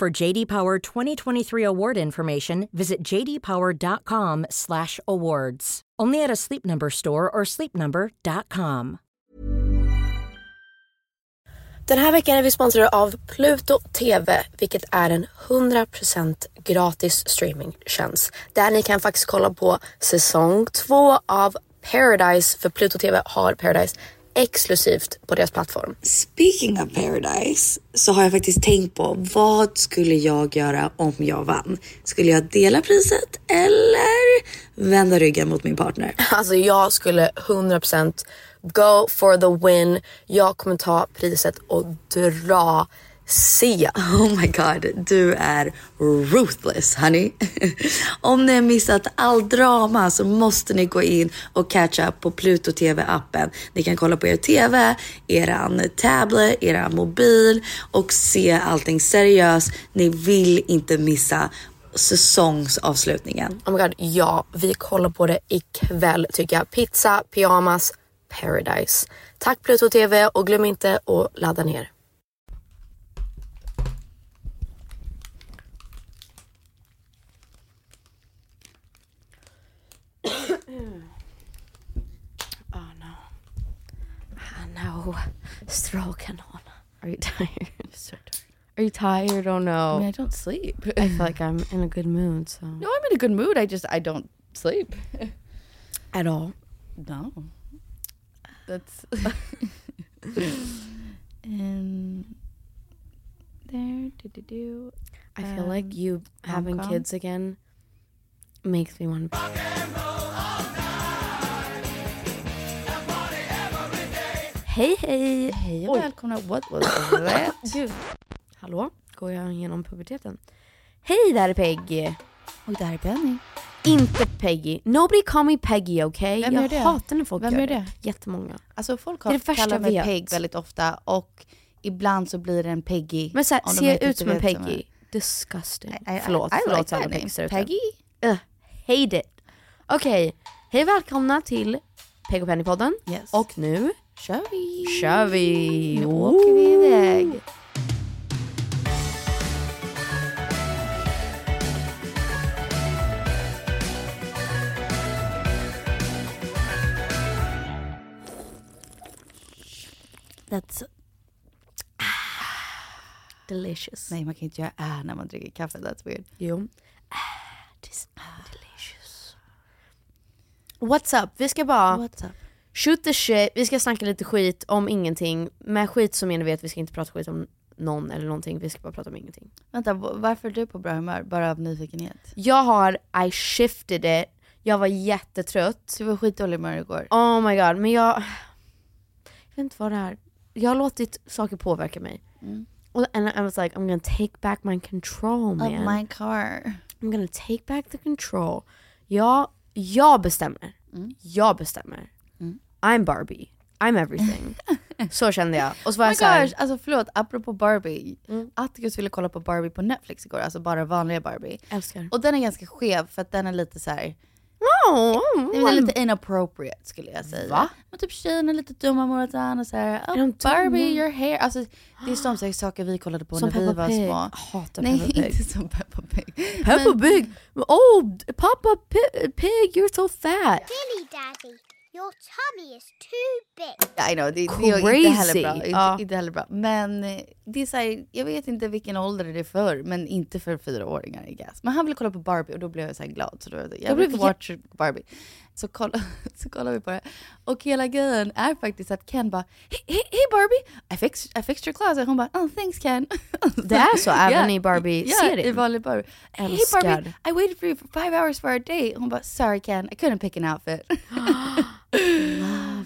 For JD Power 2023 award information, visit jdpower.com/awards. Only at a Sleep Number store or sleepnumber.com. Den här veckan är vi sponsrade av Pluto TV, vilket är en 100% gratis streamingtjänst. Där ni kan faktiskt kolla på säsong 2 av Paradise, för Pluto TV har Paradise exklusivt på deras plattform. Speaking of Paradise så har jag faktiskt tänkt på vad skulle jag göra om jag vann? Skulle jag dela priset eller vända ryggen mot min partner? Alltså jag skulle 100% go for the win. Jag kommer ta priset och dra se. Oh my god, du är ruthless honey. Om ni har missat all drama så måste ni gå in och catch up på Pluto TV appen. Ni kan kolla på er TV, eran tablet, eran mobil och se allting seriöst. Ni vill inte missa säsongsavslutningen. Oh my god, ja. Vi kollar på det ikväll tycker jag. Pizza, pyjamas, paradise. Tack Pluto TV och glöm inte att ladda ner. I. Stroking on. Are you tired? So tired. Are you tired? Oh no. I mean, I don't sleep. I feel like I'm in a good mood. So No, I'm in a good mood. I just I don't sleep. at all. No. That's and there do do do. I feel like Um, you having rom-com? kids again makes me want to. Hej hej! Hej och Oj. välkomna. What was that? Gud. Hallå? Går jag igenom puberteten? Hej där är Peggy! Och där är Benny. Inte Peggy. Nobody call me Peggy okay? Vem jag gör det? hatar när folk Vem gör gör det. Jättemånga. Alltså folk Det är har det värsta kallar jag mig vet. Peg väldigt ofta och ibland så blir det en Peggy. Men såhär, om de ser jag inte ut som en vet vem Peggy? jag Disgusting. I- I- förlåt, I förlåt like alla that name. Peggies där ute. Peggy? Uh, hate it. Okej, hej och välkomna till Peg och Penny-podden. Yes. Och nu Kör vi! kör vi! Nu åker vi iväg. That's delicious. Nej man kan inte göra äh när man dricker kaffe, that's weird. Jo. Ah, this delicious. What's up? Vi ska bara What's up? Shoot the shit, vi ska snacka lite skit om ingenting. Med skit så menar vi att vi ska inte prata skit om någon eller någonting, vi ska bara prata om ingenting. Vänta, varför är du på bra humör? Bara av nyfikenhet? Jag har, I shifted it, jag var jättetrött. Du var skitdålig humör igår. Oh my god, men jag... Jag vet inte vad det är. Jag har låtit saker påverka mig. Mm. Och and I was like, I'm gonna take back my control man. Of my car. I'm gonna take back the control. Jag, jag bestämmer. Jag bestämmer. I'm Barbie. I'm everything. så kände jag. Och så var Oh jag my såhär, gosh, alltså förlåt, apropå Barbie. Mm. Atticus ville kolla på Barbie på Netflix igår, alltså bara vanliga Barbie. älskar. Och den är ganska skev för att den är lite så här. Oh, den är lite inappropriate skulle jag säga. Va? Men typ tjejerna är lite dumma mot varandra och såhär, Är oh, Barbie dumma? your hair. Alltså det är som saker vi kollade på Som när vi Peppa var Pig. små. Hatar Nej, Peppa Pig. inte som Peppa Pig. Peppa Pig! Oh, Papa Pi- Pig, you're so fat! Billy Daddy, your tummy is too big. I know, det, det är inte heller Crazy. bra. Inte, Ja. inte heller bra. Men eh, det är så här, jag vet inte vilken ålder det är för, men inte för fyraåringar i guess. Men han ville kolla på Barbie och då blev jag så här glad. Så då, jag, jag blev watch Barbie. Så kolla, så kollar vi på det. Och hela grejen är faktiskt att Ken bara, hey, hey, hey Barbie, I fixed, I fixed your closet. Hon bara, oh thanks Ken. Det är så även Ja. i Barbie-serien. Ja, i vanlig Barbie. Hey Älskar. Barbie, I waited for you for five hours for our date. Hon bara, sorry Ken, I couldn't pick an outfit.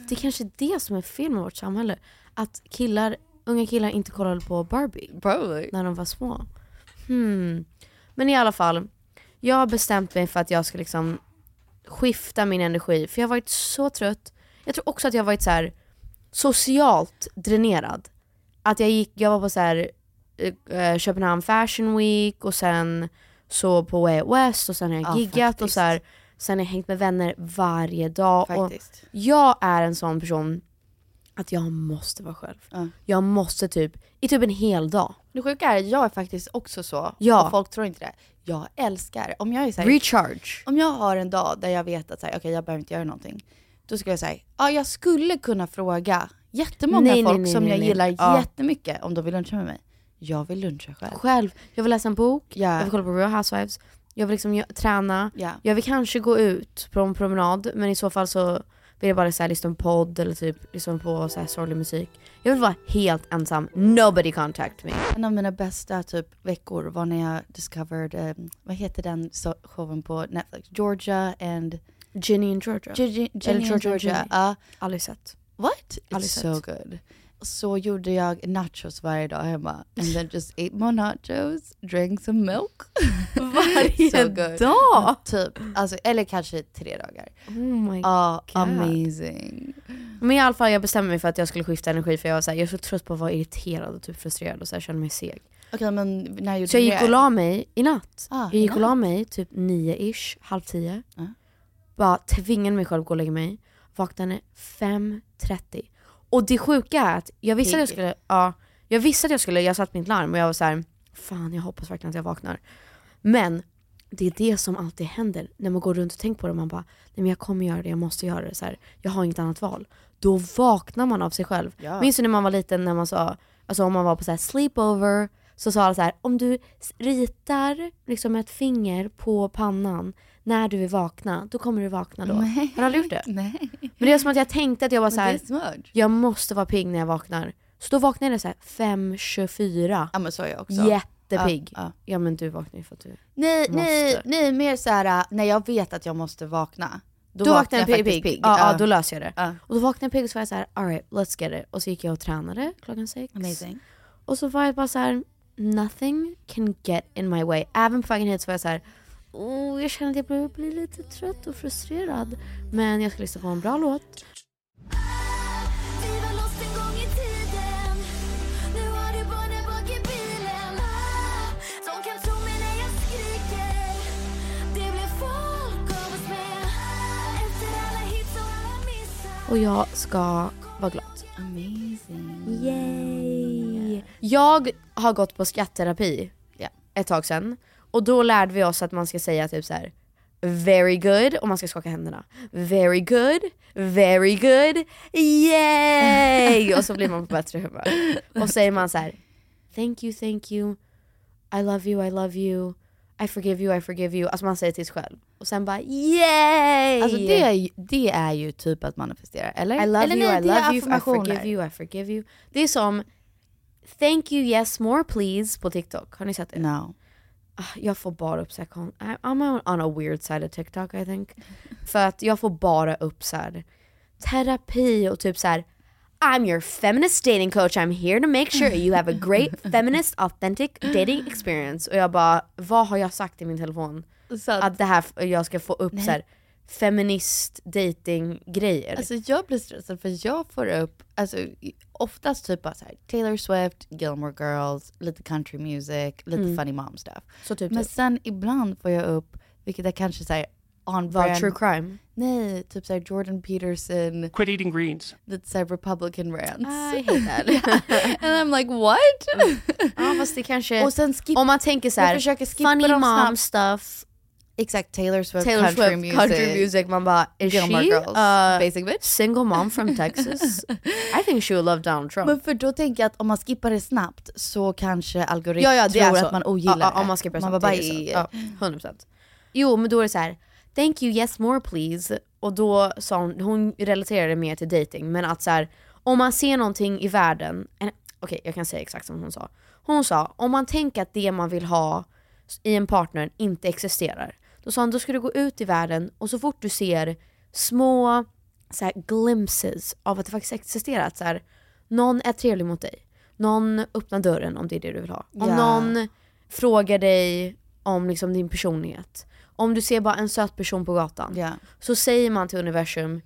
Det är kanske är det som är fel med vårt samhälle. Att killar, unga killar inte kollade på Barbie Probably. när de var små. Hmm. Men i alla fall, jag har bestämt mig för att jag ska liksom skifta min energi. För jag har varit så trött. Jag tror också att jag har varit så här socialt dränerad. Att jag gick, jag var på så här eh, Köpenhamn Fashion Week och sen så på Way West och sen har jag Ja, giggat och faktiskt. så här, sen har jag hängt med vänner varje dag. Och Faktiskt. jag är en sån person att jag måste vara själv. Ja. Jag måste typ, i typ en hel dag. Det sjuka är, jag är faktiskt också så. Ja. Och folk tror inte det. Jag älskar, om jag är så här, Recharge. om jag har en dag där jag vet att så här, okej jag behöver inte göra någonting. Då ska jag säga, ja jag skulle kunna fråga jättemånga Nej, folk nej, som nej, jag nej. gillar Ja. jättemycket om de vill luncha med mig. Jag vill luncha själv. Själv. Jag vill läsa en bok, Ja. jag vill kolla på Real Housewives, jag vill liksom träna, Ja. jag vill kanske gå ut på en promenad men i så fall så vill jag bara så här, lyssna på podd eller typ lyssna på så här sorglig musik. Jag vill vara helt ensam, nobody contact me. En av mina bästa typ veckor var när jag discovered, eh, vad heter den so- showen på Netflix? Georgia and... Ginny and Georgia. Gi- Gi- Eller Ginny and Georgia Georgia. and Ja. Aldrig sett. What? Aldrig It's sett. so good. Så gjorde jag nachos varje dag hemma. And then just ate more nachos, drank some milk. Varje So dag? Typ. Alltså, eller kanske tre dagar. Oh my Ja, God. amazing. Men i alla fall jag bestämde mig för att jag skulle skifta energi för jag var så här, jag är så trött på att vara irriterad och typ frustrerad och så här, kände mig seg. Okej men när gjorde Så jag gick och la mig i natt. Ah, jag gick och la mig typ nio-ish, halv tio. Ja. Bara tvingade mig själv att gå och lägga mig. Vaknade 5.30. Och det sjuka är att jag visste att jag skulle, ja, jag visste att jag skulle, jag satt mitt larm och jag var så här, fan jag hoppas verkligen att jag vaknar. Men det är det som alltid händer när man går runt och tänker på det. Man bara, nej men jag kommer göra det, jag måste göra det. Så här, jag har inget annat val. Då vaknar man av sig själv. Ja. Minns du när man var liten när man sa, alltså om man var på så här sleepover, så sa alla så här, om du ritar liksom ett finger på pannan när du är vakna, då kommer du vakna då. Nej. Har du aldrig gjort det? Nej. Men det är som att jag tänkte att jag var så här, jag måste vara pigg när jag vaknar. Så då vaknade jag så här 5.24. Ja men så är jag också. Jättepigg. Ja, Ja, ja. men du vaknar ju för att du... Nej, nej, Måste. nej, mer såhär när jag vet att jag måste vakna. Då, Då, vaknade jag pigg. faktiskt pigg. Ja, ja, då löser jag det. Och då vaknade jag pigg och så var jag så här, alright, let's get it. Och så gick jag och tränade klockan sex. Amazing. Och så var jag bara så här, nothing can get in my way. Även på vägen hit så var jag så här, oh, jag känner att jag börjar bli lite trött och frustrerad. Men jag ska lyssna på en bra låt. Och jag ska vara glad. Amazing. Yay! Jag har gått på skattterapi Ja. ett tag sedan. Och då lärde vi oss att man ska säga typ så här. Very good, och man ska skaka händerna. Very good, very good, yay! och så blir man på bättre humör. Och säger man så här. Thank you, thank you, I love you, I love you, I forgive you, I forgive you. Alltså man säger till sig själv. Och sen bara yay! Alltså det är, ju, det är ju typ att manifestera, eller? I love eller you, nej, I love you, I forgive you, I forgive you. Det är som thank you yes more please på TikTok. Har ni sett det? No. Ah, Jag får bara upp så här, kon- I- I'm on a weird side of TikTok I think. För att jag får bara upp så här terapi och typ så här I'm your feminist dating coach, I'm here to make sure you have a great feminist authentic dating experience. Och jag bara, vad har jag sagt i min telefon? Så att, Att det här, jag ska få upp så här feminist dating grejer. alltså jag blir stressad för jag får upp, alltså oftast typ bara så här, Taylor Swift, Gilmore Girls, lite country music, lite funny mom stuff. så typ, Men typ sen ibland får jag upp, vilket är kanske såhär on vad brand. true crime. Nej, typ såhär Jordan Peterson, Quit eating greens. lite såhär republican rants. I hate that. And I'm like what? ja fast det kanske, Och sen skip, om man tänker så jag här, försöker skippa funny mom snabbt. stuff, Exakt, Taylor Swift, Taylor country, Swift, music, country music, man bara, is Gilmore she Girls, a basic bitch. single mom from Texas? I think she would love Donald Trump. Men för då tänker jag att om man skippar det snabbt så kanske algoritmen ja, ja, det tror att man ogillar ja, det. ja, om man ska pressa man bara, det är så. Ja, 100%. Jo men då är det så här. Thank you yes more please. Och då sa hon, hon relaterade mer till dating men att så här, om man ser någonting i världen, en- okej jag kan säga exakt som hon sa. Hon sa, om man tänker att det man vill ha i en partner inte existerar. Då sa hon, då ska du gå ut i världen och så fort du ser små så här, glimpses av att det faktiskt existerar. Att så här, någon är trevlig mot dig. Någon öppnar dörren om det är det du vill ha. Om Ja. någon frågar dig om liksom din personlighet. Om du ser bara en söt person på gatan. Ja. Så säger man till universum,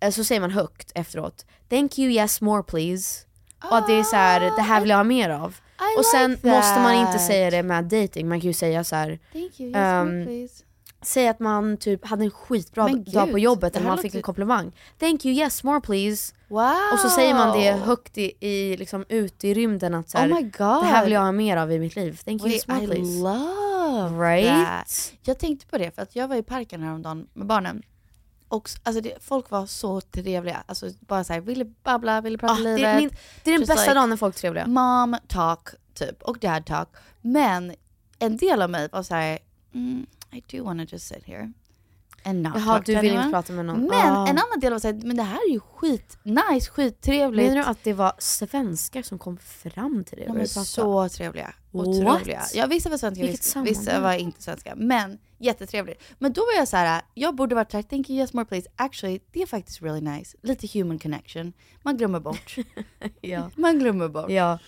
eh, så säger man högt efteråt. Thank you yes more please. Och att det är så här, det här vill jag ha mer av. I och sen like måste man inte säga det med dating. man kan ju säga så här. Thank you, yes Ehm, more, please. Säg att man typ hade en skitbra Men dag på jobbet det här man fick en komplimang. Thank you yes more please. Wow! Och så säger man det högt i, i liksom ute i rymden att så här, Oh my god! det här vill jag ha mer av i mitt liv. Thank you yes more I please. love Right? that. Jag tänkte på det för att jag var i parken häromdagen med barnen. Och alltså det, folk var så trevliga. Alltså bara såhär, ville babbla, ville prata Ah, det, livet. är min, det är den Just bästa like- dagen när folk är trevliga. Mom talk typ och dad talk. Men en del av mig var såhär, mm, I do wanna just sit here. And not Jaha, talk du to vill anyone. inte prata med någon. Men Ah. en annan del var såhär, men det här är ju skit nice, skittrevligt. Menar du att det var svenskar som kom fram till dig? och De är började prata? så trevliga. What? Otroliga. Ja, vissa var svenska, Vilket vissa, vissa sammanhang. var inte svenska. Men jättetrevligt. Men då var jag så här, jag borde varit såhär, thank you yes more please. Actually, det är faktiskt really nice. Lite human connection. Man glömmer bort. Ja. Man glömmer bort. ja.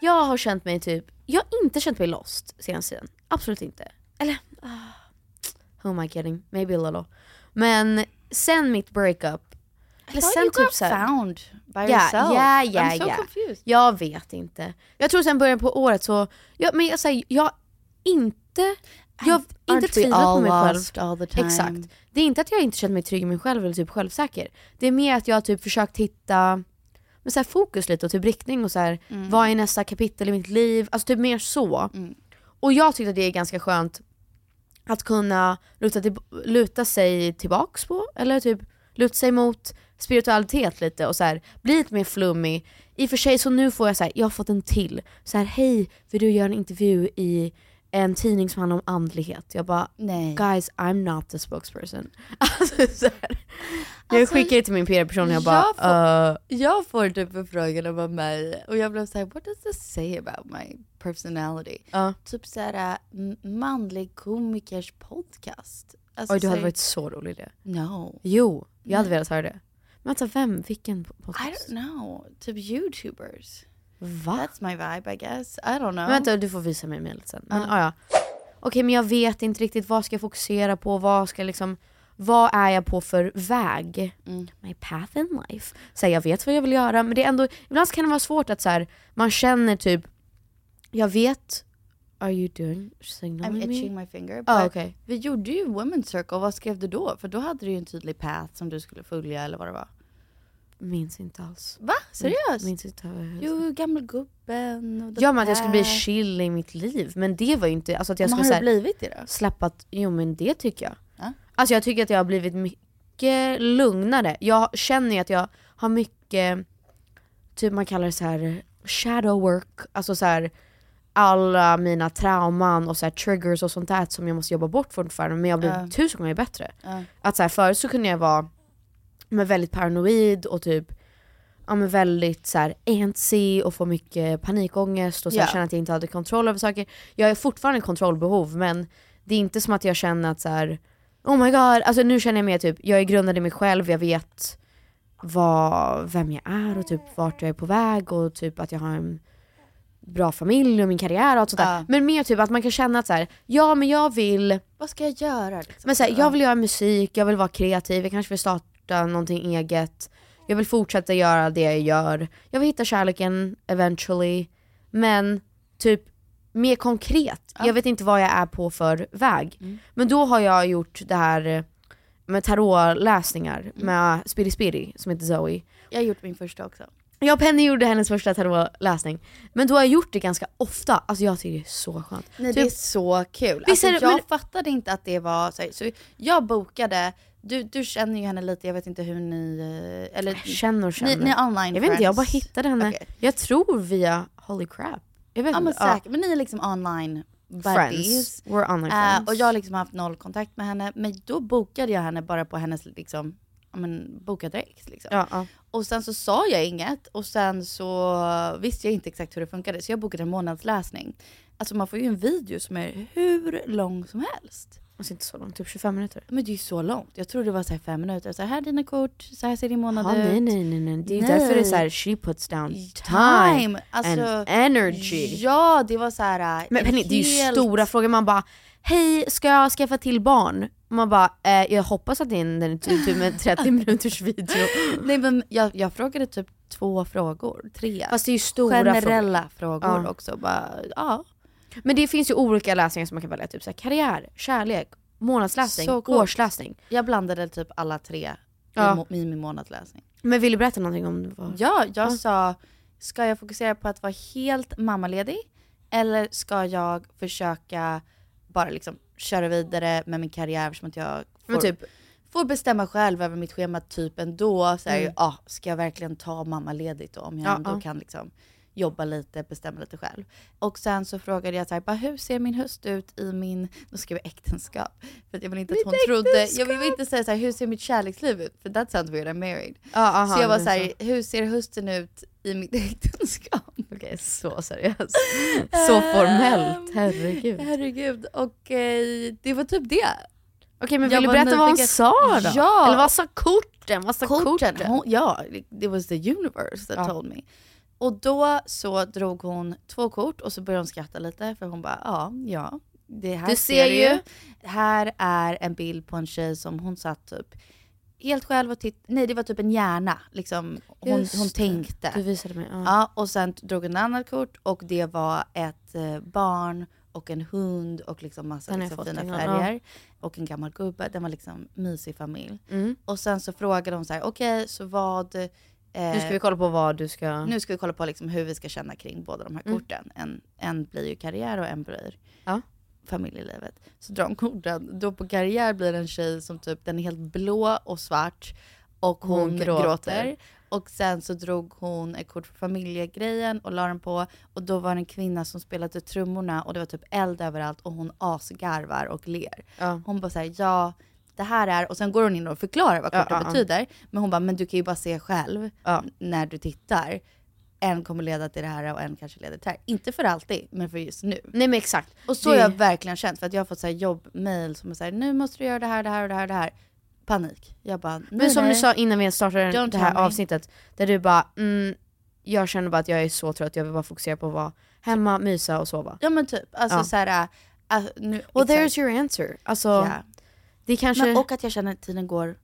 Jag har känt mig typ, jag har inte känt mig lost senaste tiden. Absolut inte. Eller, ah, who am I kidding? Maybe a little. Men sen mitt breakup, eller sen you typ såhär, found by Ja, yourself. ja, ja, I'm so ja. confused. Jag vet inte. Jag tror sen början på året så, ja, men jag säger, jag inte, jag har inte tvivlat på mig själv. Exakt. Det är inte att jag inte känner mig trygg i mig själv eller typ självsäker. Det är mer att jag har typ försökt hitta men så här fokus lite och typ riktning och så här, Mm. vad är nästa kapitel i mitt liv? Alltså typ mer så. Och jag tyckte att det är ganska skönt att kunna luta, till, luta sig tillbaks på, eller typ luta sig mot spiritualitet lite och så här, bli lite mer flummig. I och för sig så nu får jag så här, jag har fått en till. Så här, hej, vill du göra en intervju i en tidning som handlar om andlighet? Jag bara, Nej. guys I'm not the spokesperson. Alltså, så här. Jag Alltså, skickade till min PR-person och jag jag bara, får- uh, Jag får typ förfrågan om vara mig och jag blev såhär, what does this say about my personality? Ja. Typ såhär, manlig komikers podcast. Alltså, oj du hade varit så rolig i det. No. Jo, jag hade velat höra det. Men vänta, vem? Vilken I podcast? don't know. Typ youtubers. Va? That's my vibe I guess. I don't know. Men vänta, du får visa mig mejlet sen. Men, ah, ja. Okej men jag vet inte riktigt vad ska jag fokusera på, vad ska jag liksom, vad är jag på för väg? Mm. My path in life. Så här, jag vet vad jag vill göra men det är ändå, ibland kan det vara svårt att så här, man känner typ, jag vet, are you doing signal I'm with me? itching my finger. Ah, okej. Vi gjorde ju Women's Circle, vad skrev du då? För då hade du ju en tydlig path som du skulle följa eller vad det var. Minns inte alls. Va? Seriöst? Minns inte jag Jo, gammelgubben och Ja men att jag skulle bli chill i mitt liv. Men det var ju inte, alltså att jag Men skulle har du blivit det då? släppa, jo men det tycker jag. Ja. Alltså jag tycker att jag har blivit mycket lugnare. Jag känner ju att jag har mycket, typ man kallar det så här shadow work, alltså så här alla mina trauman och så här triggers och sånt där som jag måste jobba bort fortfarande men jag blivit Ja. tusen gånger bättre. Ja. Att så här, förut så kunde jag vara men väldigt paranoid och typ ja, men väldigt så här antsy och får mycket panikångest och så här, Ja. känner att jag inte hade kontroll över saker. Jag har fortfarande kontrollbehov men det är inte som att jag känner att så här, oh my god, alltså nu känner jag mer typ, jag är grundad i mig själv, jag vet vad, vem jag är och typ vart jag är på väg och typ att jag har en bra familj och min karriär och allt sånt där. Ja. Men mer typ att man kan känna att så här, ja men jag vill Vad ska jag göra? Liksom? men så här, jag vill göra musik, jag vill vara kreativ, jag kanske vill starta någonting eget. Jag vill fortsätta göra det jag gör. Jag vill hitta kärleken eventually. Men typ mer konkret. Jag vet inte vad jag är på för väg. Men då har jag gjort det här med tarotläsningar med Spiri Spiri som heter Zoe. Jag har gjort min första också. Jag och Penny gjorde hennes första tarotläsning. Men då har jag gjort det ganska ofta. Alltså jag tycker det är så skönt. Nej Typ- det är så kul. Visst Alltså, jag men- fattade inte att det var så, så jag bokade, du, du känner ju henne lite, jag vet inte hur ni, eh, eller Känner och känner. Ni, ni är online jag vet inte, jag bara friends. hittade henne. Okej. Jag tror via Holy crap. Jag vet Ja men inte. Ja. men ni är liksom online buddies. Friends. We're online Eh, friends. och jag har liksom haft noll kontakt med henne, men då bokade jag henne bara på hennes liksom, men boka direkt liksom. ja, ja. Och sen så sa jag inget och sen så visste jag inte exakt hur det funkade så jag bokade en månadsläsning. Alltså man får ju en video som är hur lång som helst. Alltså inte så långt, typ 25 minuter. Men det är ju så långt. Jag trodde det var så här fem minuter. Så här, här är dina kort, så här ser din månad Ja, ut. nej nej nej nej. Det är Nej. därför det är såhär, she puts down time, Time! Alltså, and energy. Ja, det var så här. Men en Penny, det är ju helt- stora frågor. Man bara, hej ska jag skaffa till barn? Man bara, eh, jag hoppas att en, den är typ en 30 minuters video. Nej men jag, jag frågade typ två frågor, tre. Fast det är ju stora frågor. Generella frågor, Ja. också. Bara, ja. Men det finns ju olika läsningar som man kan välja, typ så här, karriär, kärlek, månadsläsning, Så coolt. årsläsning. Jag blandade typ alla tre Ja. i, må- i min månadsläsning. Men vill du berätta någonting om vad? Ja, jag sa, ska jag fokusera på att vara helt mammaledig? Eller ska jag försöka bara liksom köra vidare med min karriär som att jag får, Men typ, får bestämma själv över mitt schema typ ändå. Så här, Mm. ah, ska jag verkligen ta mammaledigt då om jag Ja, ändå ja. kan liksom jobba lite, bestämma lite själv. Och sen så frågade jag så här, bara, hur ser min höst ut i min, då skrev jag äktenskap. För att jag vill inte att hon trodde, jag vill inte säga så här, hur ser mitt kärleksliv ut? För that sounds weird, I'm married. ja, aha, så jag var så här, hur ser hösten ut i mitt äktenskap? Okej, så seriöst. så formellt, herregud. Herregud, och eh, det var typ det. Okej men Jag vill du berätta vad hon sa då? Ja. Eller vad sa korten? Vad sa korten? korten, hon, ja, it was the universe that Ja. told me. Och då så drog hon två kort och så började hon skratta lite för hon bara, ja, ja. Det här Du ser du ju. Här är en bild på en tjej som hon satt typ helt själv och tittade, nej det var typ en hjärna liksom. Hon, Just hon tänkte. Du visade mig. Ja. Ja, och sen drog hon ett annat kort och det var ett eh, barn och en hund och liksom massa Den liksom, fina färger. Och en gammal gubbe. Den var liksom mysig familj. Mm. Och sen så frågade de så här, okej så vad... Eh, Nu ska vi kolla på vad du ska... nu ska vi kolla på liksom hur vi ska känna kring båda de här Mm. korten. En, en blir ju karriär och en blir Ja. familjelivet. Så drar de korten. Då på karriär blir det en tjej som typ, den är helt blå och svart. Och hon, Hon gråter. gråter. Och sen så drog hon ett kort för familjegrejen och la den på. Och då var det en kvinna som spelade trummorna och det var typ eld överallt och hon asgarvar och ler. Ja. Hon bara säger ja, det här är, och sen går hon in och förklarar vad korten ja, betyder. Men hon bara, men du kan ju bara se själv när du tittar. En kommer leda till det här och en kanske leder till det här. Inte för alltid, men för just nu. Nej men exakt. Och så Det- har jag verkligen känt, för att jag har fått så här jobbmail som är såhär, nu måste du göra det här, det här och det här det här. Panik. Jag bara, nej, Men som nej. du sa innan vi startade Don't det här avsnittet, där du bara mm, jag känner bara att jag är så trött, jag vill bara fokusera på att vara hemma, mysa och sova. Ja men typ, alltså Ja. såhär, äh, nu, Well exakt. there's your answer. Alltså, Ja. Det kanske, Men, och att jag känner att tiden går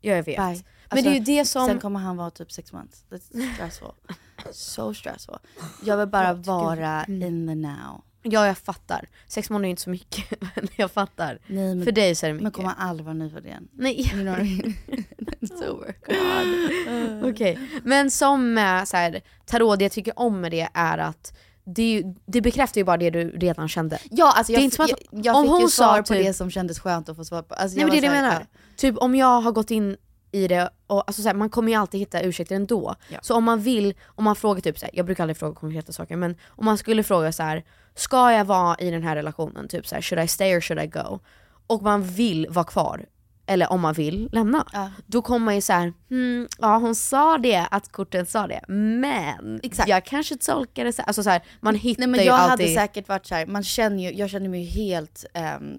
ja, jag vet. by. men Alltså, det är ju det som, Sen kommer han vara typ sex months. That's stressful. so stressful. Jag vill bara vara Mm. in the now. ja jag fattar. Sex månader är inte så mycket, men jag fattar. Nej men, För dig så är det men mycket. kommer han aldrig vara nyfödd igen? Nej, You know what I mean? It's over. Okej, men som med så här, tarot, det jag tycker om med det är att det, ju- det bekräftar ju bara det du redan kände. Ja alltså jag, Det är inte som att- jag, jag om fick hon ju svar på typ- det som kändes skönt att få svar på. Alltså, Nej men det är det jag menar. Typ om jag har gått in i det, och alltså så här, man kommer ju alltid hitta ursäkter ändå. Ja. Så om man vill, om man frågar typ så här, jag brukar aldrig fråga konkreta saker, men om man skulle fråga så här: ska jag vara i den här relationen? Typ så här, should I stay or should I go? Och man vill vara kvar, eller om man vill lämna, Ja. då kommer man ju såhär, hmm, ja hon sa det, att korten sa det, men Exakt. jag kanske tolkar det så Alltså så här, man hittar Nej men ju jag alltid... hade säkert varit så här, man känner ju, jag känner mig ju helt, um,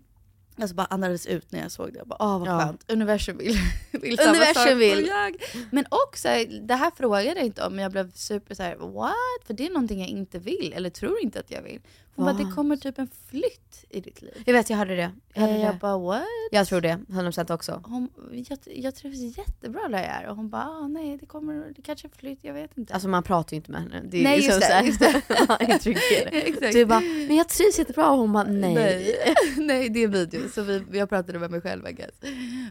alltså bara andades ut när jag såg det. Jag bara, åh vad Ja. skönt, universum vill, vill samma Universum sak vill. Jag. Men också, det här frågade jag inte om, men jag blev super så här: what? För det är någonting jag inte vill, eller tror inte att jag vill. Hon bara, det kommer typ en flytt i ditt liv. Jag vet, jag hörde det. Jag, hörde Eh, Jag det. bara, what? jag tror det, 100% också. Hon, jag, jag trivs jättebra där jag är. Och hon bara, ah, nej det kommer, det kanske är flytt, jag vet inte. Alltså man pratar ju inte med henne. Det är Nej, just det, så här- just det. Ja, jag. Du bara, men jag trivs jättebra och hon bara, nej. nej. nej, det är en video. Så vi, jag pratade med mig själv I guess.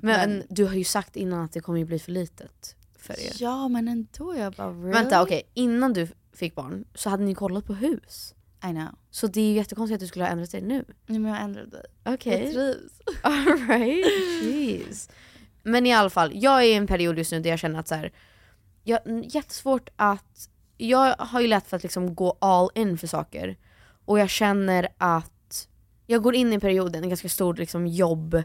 Men, du har ju sagt innan att det kommer ju bli för litet för er. Ja men ändå, jag bara really? Vänta okej, innan du fick barn så hade ni kollat på hus. I know. Så det är ju jättekonstigt att du skulle ha ändrat dig nu. Nej, men jag ändrade mig. Okej. Jag trivs. Alright, jeez. Men i alla fall, jag är i en period just nu där jag känner att så här, jag, jättesvårt att, jag har ju lätt för att liksom gå all in för saker. Och jag känner att jag går in i perioden, en ganska stor liksom jobb,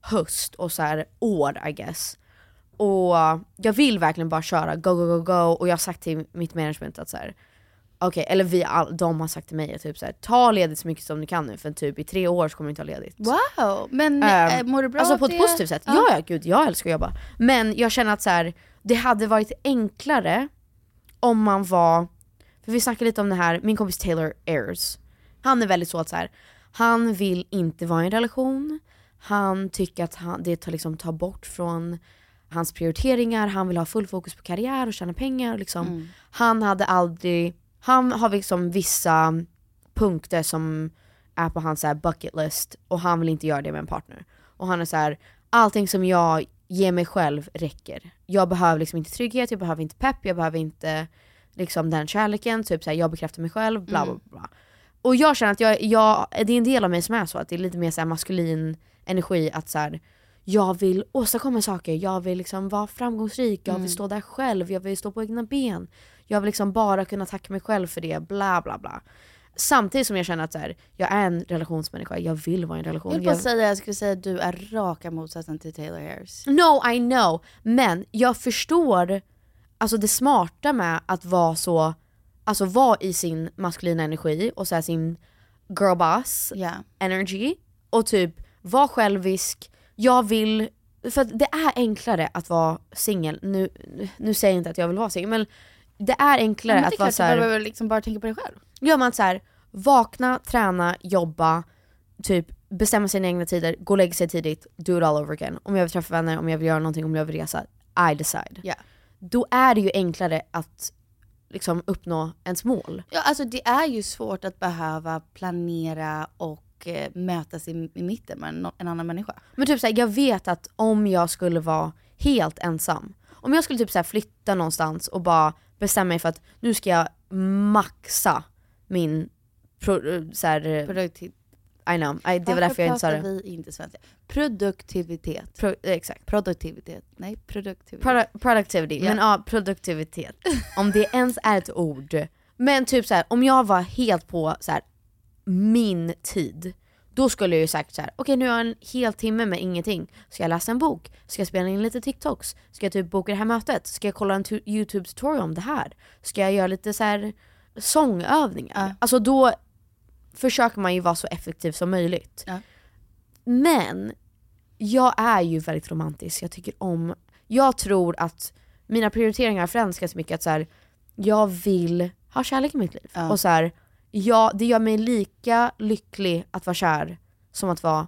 höst och så här år I guess. Och jag vill verkligen bara köra go go go go och jag har sagt till mitt management att så här. Okej, eller vi all, de har sagt till mig att typ så här, ta ledigt så mycket som ni kan nu för typ i tre år så kommer ni ta ledigt. Wow! Men äh, mår du bra Alltså på ett det? positivt sätt. Ja. ja, gud jag älskar att jobba. Men jag känner att så här, det hade varit enklare om man var, för vi snackade lite om det här, min kompis Taylor Ayers. Han är väldigt så att så här, han vill inte vara i en relation, han tycker att han, det tar, liksom, tar bort från hans prioriteringar, han vill ha full fokus på karriär och tjäna pengar. Liksom. Han hade aldrig, han har liksom vissa punkter som är på hans så bucket list och han vill inte göra det med en partner. Och han är så här, allting som jag ger mig själv räcker. Jag behöver liksom inte trygghet, jag behöver inte pepp, jag behöver inte liksom den kärleken, typ så här, jag bekräftar mig själv, bla bla bla. Och jag känner att jag, jag, det är en del av mig som är så, att det är lite mer så maskulin energi att så här, jag vill åstadkomma saker, jag vill liksom vara framgångsrik, jag vill stå där själv, jag vill stå på egna ben. Jag vill liksom bara kunna tacka mig själv för det, bla bla bla. Samtidigt som jag känner att så här, jag är en relationsmänniska, jag vill vara i en relation. Jag vill bara Jag- säga, jag skulle säga att du är raka motsatsen till Taylor Harris. No I know, men jag förstår alltså det smarta med att vara så, alltså vara i sin maskulina energi och så här sin girl boss Ja. energy och typ vara självisk, jag vill, för att det är enklare att vara singel, nu, nu säger jag inte att jag vill vara singel men det är enklare Men det är att vara klart, du behöver liksom bara tänka på dig själv. gör man så här, vakna, träna, jobba, typ bestämma sina egna tider, gå och lägga sig tidigt, do it all over again. Om jag vill träffa vänner, om jag vill göra någonting, om jag vill resa, I decide. Ja. Då är det ju enklare att liksom uppnå ens mål. Ja, alltså det är ju svårt att behöva planera och eh, mötas i, i mitten med en, en annan människa. Men typ såhär, jag vet att om jag skulle vara helt ensam, om jag skulle typ såhär flytta någonstans och bara bestämma mig för att nu ska jag maxa min pro, såhär, Produktiv- I know, I, det var därför jag inte sa pratar det. vi inte svenska? Produktivitet. Pro, exakt. Produktivitet. Nej, produktivitet. Produ- productivity, Ja. men ja produktivitet. Om det ens är ett ord. Men typ så här, om jag var helt på så här, min tid, då skulle jag ju sagt så här: okej nu har jag en hel timme med ingenting. Ska jag läsa en bok? Ska jag spela in lite TikToks? Ska jag typ boka det här mötet? Ska jag kolla en tu- YouTube tutorial om det här? Ska jag göra lite så här sångövningar? Ja. Alltså då försöker man ju vara så effektiv som möjligt. Ja. Men jag är ju väldigt romantisk, jag tycker om, jag tror att mina prioriteringar har förändrats ganska mycket att så här, jag vill ha kärlek i mitt liv. Ja. Och så här, ja, det gör mig lika lycklig att vara kär som att vara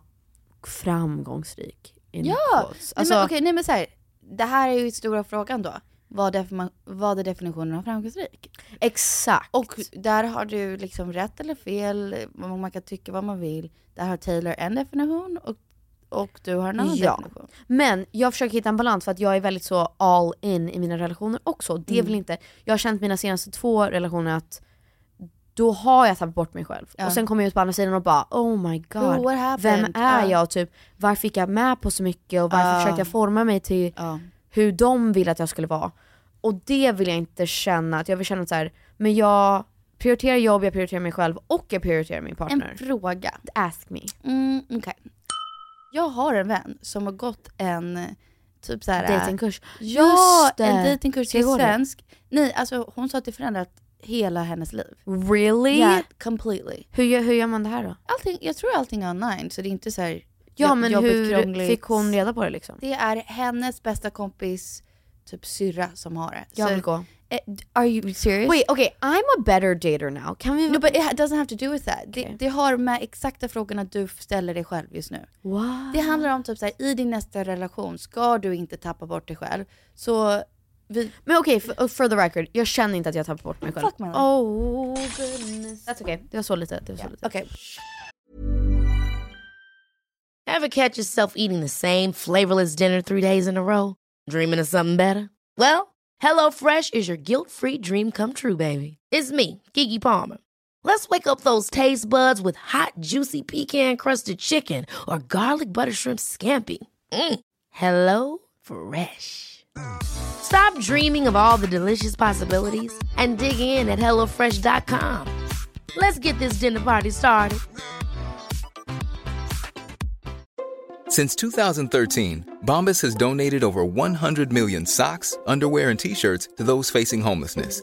framgångsrik. Ja! quotes. Nej, Alltså, men, okej, nej, men så här, det här är ju stora frågan då. Vad är, för, vad är definitionen av framgångsrik? Exakt. Och där har du liksom rätt eller fel, man kan tycka vad man vill. Där har Taylor en definition och, och du har en annan Ja. definition. Men jag försöker hitta en balans för att jag är väldigt så all in i mina relationer också. Det Mm. väl inte, jag har känt mina senaste två relationer att då har jag tappat bort mig själv. Ja. Och sen kommer jag ut på andra sidan och bara oh my god, Oh, vem är Ja. jag? Typ, varför fick jag med på så mycket och varför Ja. försökte jag forma mig till Ja. hur de vill att jag skulle vara. Och det vill jag inte känna, att jag vill känna att så här, men jag prioriterar jobb, jag prioriterar mig själv och jag prioriterar min partner. En fråga. Ask me. Mm, okej. Jag har en vän som har gått en typ så här. Datingkurs. Ja, Just det. en datingkurs Ska i jag gå det? svensk. Nej, alltså hon sa att det förändrat hela hennes liv. Really? Yeah, completely. Hur, gör- hur gör man det här då? Allting, jag tror allting är online så det är inte så här Ja men hur krångligt. fick hon reda på det liksom? Det är hennes bästa kompis typ syrra som har det. Jag Så- vill gå. Eh, Are you serious? Wait okay, I'm a better dater now. Kan vi... No but it doesn't have to do with that. Det, det har med exakta frågorna du ställer dig själv just nu. Wow. Det handlar om typ så här, i din nästa relation ska du inte tappa bort dig själv. Så vi... Men okej, for, for the record, jag känner inte att jag tappat bort mig själv. Fuck my life. Oh goodness. That's okay, det var så lite. Det var så lite. Okej. Ever catch yourself eating the same flavorless dinner three days in a row? Dreaming of something better? Well, hello fresh is your guilt-free dream come true, baby. It's me, Kiki Palmer. Let's wake up those taste buds with hot, juicy pecan-crusted chicken or garlic butter shrimp scampi. Mm. Hello Fresh. Stop dreaming of all the delicious possibilities and dig in at HelloFresh.com. Let's get this dinner party started. Since 2013, Bombas has donated over 100 million socks, underwear, and t shirts to those facing homelessness.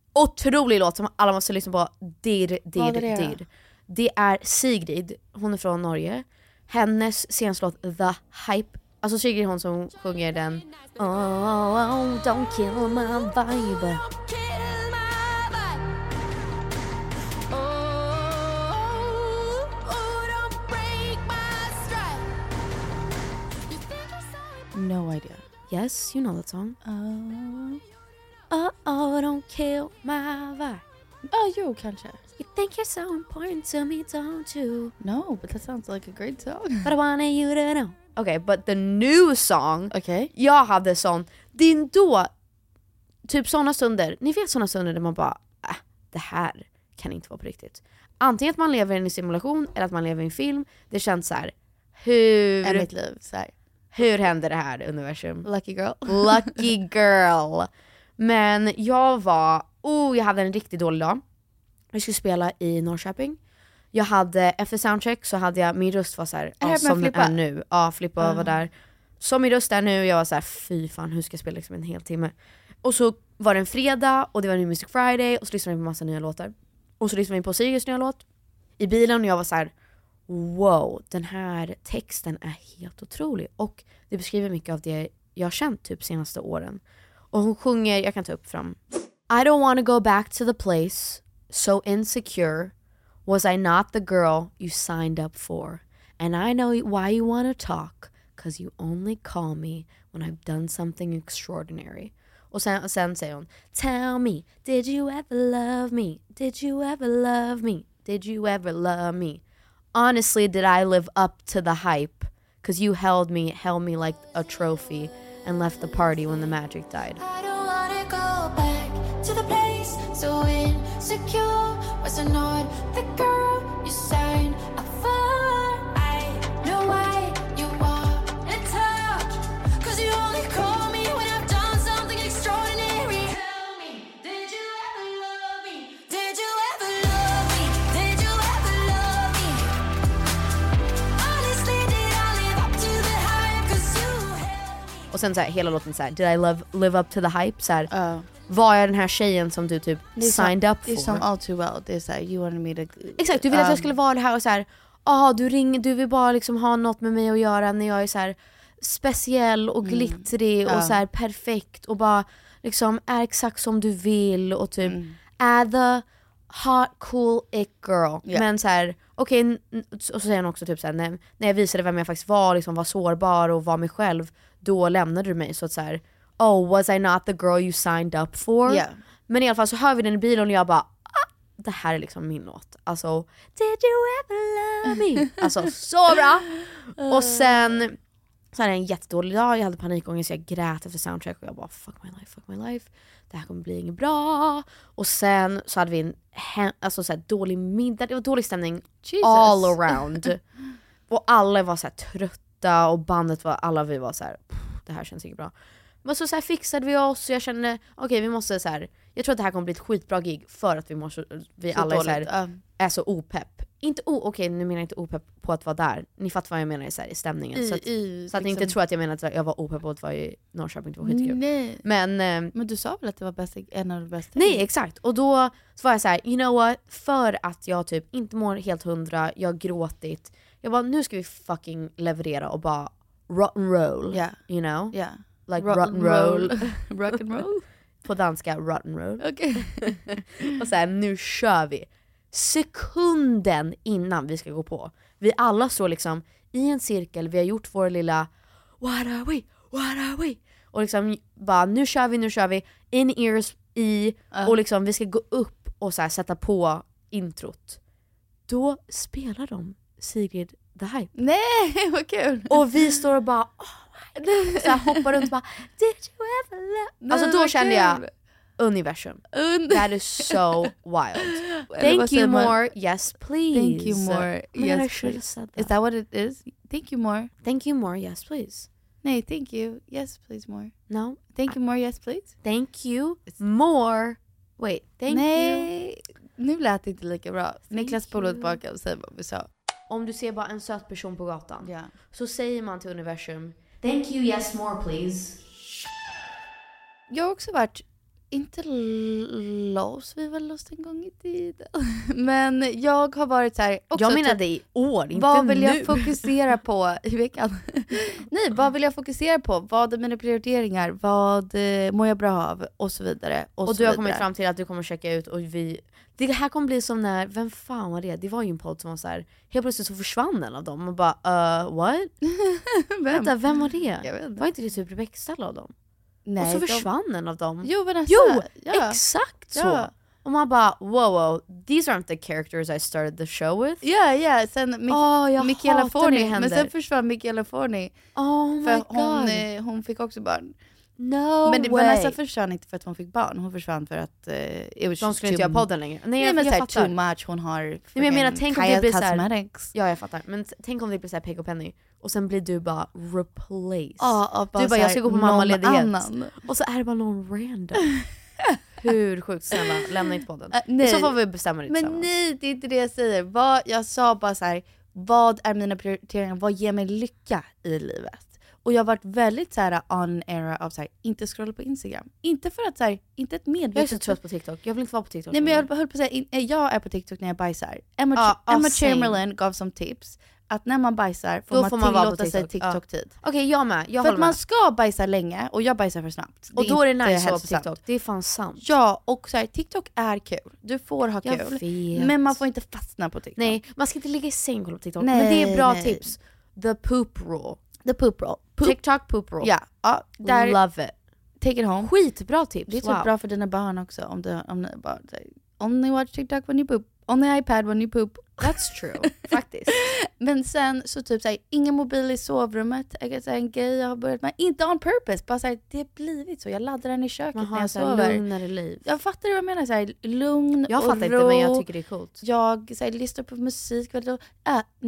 otrolig låt som alla måste lyssna på. Dir, dir, Vad är det då? dir. Det är Sigrid, hon är från Norge. Hennes senaste låt The Hype. Alltså Sigrid hon som sjunger den oh, oh, don't kill my vibe. No idea. Yes, you know that song. Uh, Oh, oh, don't kill my vibe. oh, jo, kanske. You think you're so important to me, don't you? No, but that sounds like a great song. But I wanted you to know. Okay, but the new song. Okej. Jag hade sån, är då, typ såna stunder, ni vet såna stunder där man bara, äh, det här kan inte vara på riktigt. Antingen att man lever i en simulation eller att man lever i en film. Det känns så här. hur, Är mitt liv så här. hur hände det här universum? Lucky girl. Lucky girl. Men jag var, oh jag hade en riktigt dålig dag. Vi skulle spela i Norrköping. Jag hade, efter soundcheck så hade jag, min röst var så här, det ja, som den är nu. Ja, Flippa Ah. var där. Som min röst är nu, jag var så här, fy fan hur ska jag spela liksom en hel timme? Och så var det en fredag och det var New Music Friday och så lyssnade vi på massa nya låtar. Och så lyssnade vi på Sigurds nya låt i bilen och jag var så här: wow, den här texten är helt otrolig. Och det beskriver mycket av det jag har känt typ senaste åren. Och hon sjunger, jag kan ta upp fram. I don't wanna go back to the place so insecure Was I not the girl you signed up for? And I know why you wanna talk Cause you only call me when I've done something extraordinary. Och sen, sen säger hon Tell me, did you ever love me? Did you ever love me? Did you ever love me? Honestly did I live up to the hype? Cause you held me, held me like a trophy and left the party when the magic died. Och sen så här, hela låten så här, did I love, live up to the hype? Så här, Var jag den här tjejen som du typ är som- signed up Det är for? som all too well. Det är såhär, you wanted me to... Exakt, du ville att jag Um, skulle vara det här och så här, ah, du ringer, du vill bara liksom ha något med mig att göra när jag är så här speciell och glittrig och Ja. så här perfekt och bara liksom är exakt som du vill och typ Mm. är the hot cool it girl. Ja. Men så här, okej, n- och så säger han också typ så här, när, när jag visade vem jag faktiskt var, liksom var sårbar och var mig själv, då lämnade du mig. Så att så här, oh was I not the girl you signed up for? Ja. Men i alla fall så hör vi den i bilen och jag bara ah, det här är liksom min låt. Alltså, did you ever love me? Alltså så bra! Och sen så hade jag en jättedålig dag, jag hade panikångest, jag grät efter soundtrack och jag bara fuck my life, fuck my life. Det här kommer bli inget bra. Och sen så hade vi en alltså, så här, dålig middag, det var dålig stämning Jesus. all around. och alla var så här, trötta och bandet var, alla vi var så här, "Pff, det här känns inte bra. Men så, så här, fixade vi oss och jag kände, okej vi måste så här. jag tror att det här kommer bli ett skitbra gig för att vi, måste, vi Så alla är, så här, är så opepp. Inte o, okej nu menar jag inte opepp på att vara där, ni fattar vad jag menar så här, i stämningen. I- så att, i, så att ni inte liksom- tror att jag menar att jag var opepp på att vara i Norrköping, det var skitkul. Nej. Men, eh, Men du sa väl att det var bästa, en av de bästa? Nej exakt, och då var jag så här, you know what? För att jag typ inte mår helt hundra, jag har gråtit. Jag bara nu ska vi fucking leverera och bara rotten roll. Ja. You know? Ja. Like rotten and roll. and roll? På danska rotten roll. Okej. och så här, nu kör vi. Sekunden innan vi ska gå på. Vi alla står liksom i en cirkel, vi har gjort vår lilla What are we? What are we? Och liksom bara nu kör vi, nu kör vi. In ears i och liksom vi ska gå upp och så sätta på introt. Då spelar de Sigrid the Hype. Nej vad kul! Och vi står och bara oh så här, hoppar runt och bara Did you ever love Nej, Alltså då kände jag universum. Und- That is so wild. Thank you more, yes please. Thank you more, yes please. said Is that. that what it is? Thank you more. Thank you more, yes please. Nej, thank you. Yes please more. No, Thank you more, yes please. thank you more. Wait, thank you. Nej, nu lät det inte lika bra. Niklas spolade tillbaka och säger vad vi sa. Om du ser bara en söt person på gatan Ja. så säger man till universum Thank you, yes more please. Jag har också varit, inte l- lost, vi var lost en gång i tiden. Men jag har varit så här. Också Jag menade typ, i år, inte vad vill nu. jag fokusera på i veckan? Nej, vad vill jag fokusera på? Vad är mina prioriteringar? Vad eh, mår jag bra av? Och så vidare. Och, Och så du har vidare. kommit fram till att du kommer checka ut och vi... Det här kommer bli som när, vem fan var det? Det var ju en podd som var så här. helt plötsligt så försvann en av dem och bara uh, what? Vem? Vänta, vem var det? Var inte det typ Rebecca Stella av dem? Nej, och så de- försvann en av dem. Jo Vanessa! Jo, ja. exakt så! Ja. Och man bara wow wow, these aren't the characters I started the show with. Ja, ja, sen Mik- jag Michaela Forni, men sen försvann Michaela Forni. Oh för hon, eh, hon fick också barn. No men det- way. Vanessa försvann inte för att hon fick barn, hon försvann för att it was De skulle inte too- göra podden längre. Nej, Nej, jag, men jag såhär fattar. too much, hon har Nej, men jag menar tänk om det blir såhär. Ja jag fattar, men tänk om det blir såhär Peg och Penny och sen blir du bara replaced. Av bara du bara jag ska gå på mammaledighet. Och så är det bara någon random. Hur sjukt? Snälla lämna inte podden. Nej. Så får vi bestämma det Men nej, det är inte det jag säger. Vad, jag sa bara så här: vad är mina prioriteringar? Vad ger mig lycka i livet? Och jag har varit väldigt så här on era av så här, inte scrolla på Instagram. Inte för att så här, inte ett medvetet... Jag är så trött på TikTok, jag vill inte vara på TikTok. Nej men jag höll på att säga, in- eh, jag är på TikTok när jag bajsar. Emma, Ja, ja, Emma. Chamberlain gav som tips att när man bajsar får Då man, får man tillåta sig TikTok, ja. TikTok-tid. Okej jag med, jag För att man med. ska bajsa länge och jag bajsar för snabbt. Och då är det nice att vara på. TikTok, det är fan sant. Ja, och så här, TikTok är kul. Du får ha Jag kul. vet. Men man får inte fastna på TikTok. Nej, man ska inte ligga i säng och kolla på TikTok. Nej, men det är bra nej. tips. The poop rule. The poop roll. Poop. TikTok poop rule. Ja, ja där, Love it. take it home. Skitbra tips. Det är typ wow. bra för dina barn också om du om ni säger, only watch TikTok when you poop, on the iPad when you poop. That's true, faktiskt. Men sen så typ såhär, ingen mobil i sovrummet. Jag kan säga en grej jag har börjat med, inte on purpose, bara såhär, det har blivit så. Jag laddar den i köket Man när har jag så här sover. lugnare liv. Jag fattar vad jag menar, såhär, lugn Jag och fattar ro. inte men jag tycker det är coolt. Jag såhär, lyssnar på musik äh,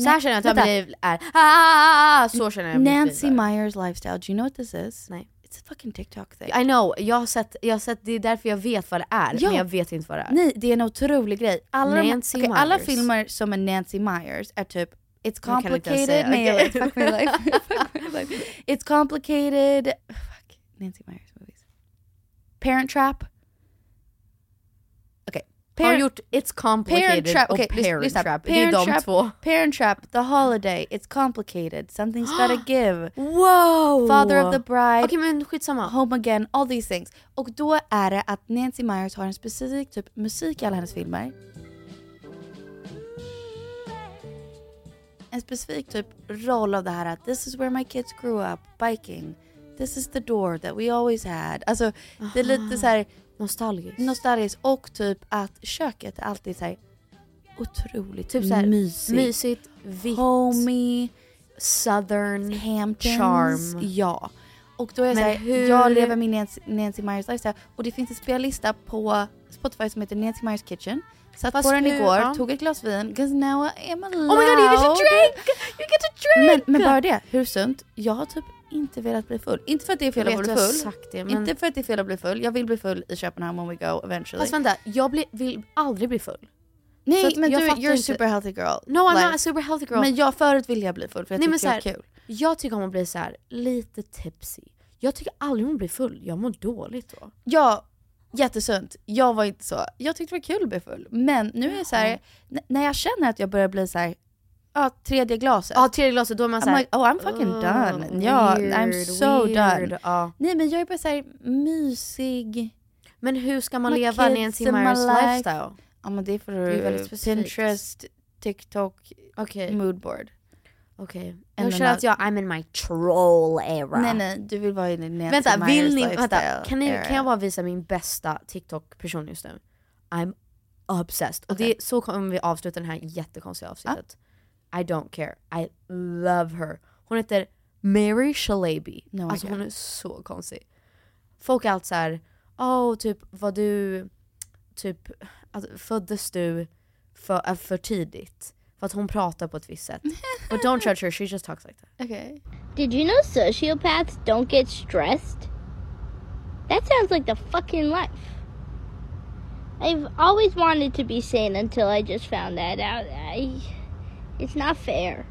Så här känner jag att mitt liv är. Ah, så känner jag Nancy. Myers lifestyle, do you know what this is? Nej. It's a fucking TikTok thing. I know, jag har, sett, jag har sett, det är därför jag vet vad det är, Ja. men jag vet inte vad det är. Nej, det är en otrolig grej. Alla, de, Nancy okej, alla Myers. filmer som är Nancy Myers är typ It's complicated, nej vet, fuck my life. fuck my life. It's complicated, fuck, Nancy Myers movies. Parent Trap. Okej. Har Parent- gjort It's complicated Parent Trap, och lys- Parent lyssna. Trap. det är Parent de Trap, två. Parent Trap, The Holiday, It's complicated, Something's gotta give. Wow! Father of the Bride. Okej men skitsamma. Home Again, all these things. Och då är det att Nancy Myers har en specifik typ musik i alla hennes filmer. En specifik typ roll av det här att this is where my kids grew up, biking. This is the door that we always had. Alltså det är lite så här Nostalgiskt. nostalgiskt och typ att köket är alltid så här otroligt Typ så här, mysigt. mysigt, vitt, Homey, southern, Hamptons. charm. Ja. Och då är jag såhär, hur- jag lever min Nancy, Nancy Myers lifestyle och det finns en spellista på Spotify som heter Nancy Myers Kitchen. Satt Fast på den igår, ja. tog ett glas vin, 'cause now I am allowed. Oh my god you get to drink! You get to drink! Men, men bara det, hur sunt? Jag har typ inte velat bli full. Inte för att det är fel Jag att bli full. det, men- Inte för att det är fel att bli full. Jag vill bli full i Köpenhamn when we go eventually. Fast vänta, jag blir, vill aldrig bli full. Nej men jag du, you're a super healthy girl. No I'm Like, not a super healthy girl. Men jag förut ville jag bli full för jag Nej, tyckte det var kul. Jag tycker om att bli så här lite tipsy. Jag tycker aldrig om att bli full, jag mår dåligt då. Ja, jättesunt. Jag var inte så. Jag tyckte det var kul att bli full. Men nu är det så här, när jag känner att jag börjar bli så här, ja tredje glaset. Ja tredje glaset då är man såhär like, oh I'm fucking done. Ja, I'm so done. Ja. Nej men jag är bara såhär mysig. Men hur ska man My leva Myers life. lifestyle? Ja men det är för Det är väldigt specifikt. Pinterest, TikTok, Okej. moodboard. Okej. And Jag känner att jag, I'm in my troll era. Nej nej, du vill vara i din Nancy Vänta, Myers vill ni, lifestyle vänta, kan, ni, era. kan jag bara visa min bästa TikTok-person just nu? I'm obsessed. Och det, så kommer vi avsluta den här jättekonstiga avsnittet. I don't care. I love her. Hon heter Mary Shalaby. No alltså idea. hon är så konstig. Folk är alltid såhär, oh typ var du, typ alltså, föddes du för, äh, för tidigt? För att hon pratar på ett visst sätt. But don't judge her, she just talks like that. Okay. Did you know sociopaths don't get stressed? That sounds like the fucking life. I've always wanted to be sane until I just found that out. I. It's not fair.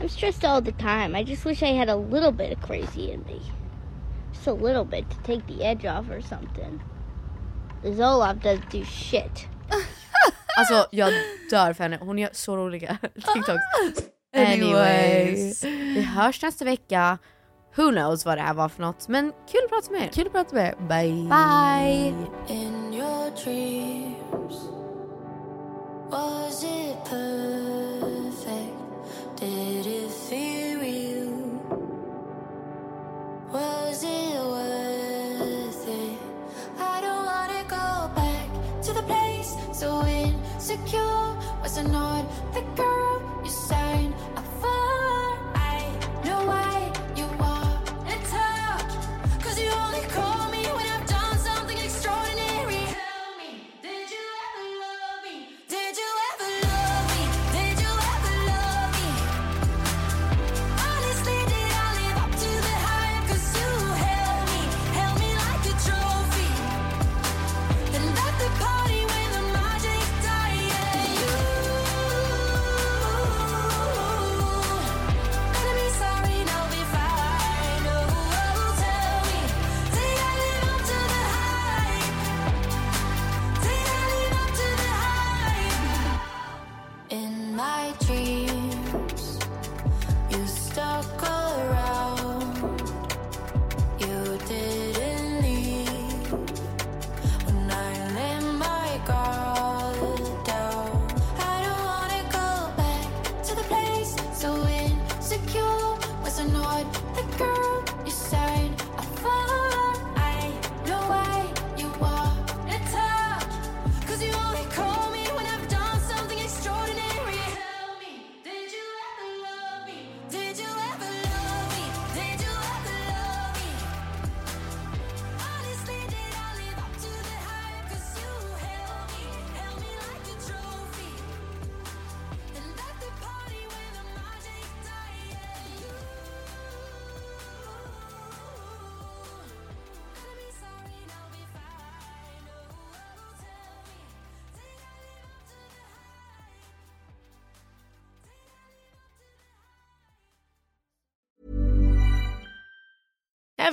I'm stressed all the time. I just wish I had a little bit of crazy in me. Just a little bit to take the edge off or something. Zoloft doesn't do shit. Alltså jag dör för henne, hon gör så roliga TikToks. Anyway. Anyways, vi hörs nästa vecka. Who knows vad det här var för något, men kul att prata med er. Kul att prata med er. Bye. Bye! In your dreams, was it perfect? Did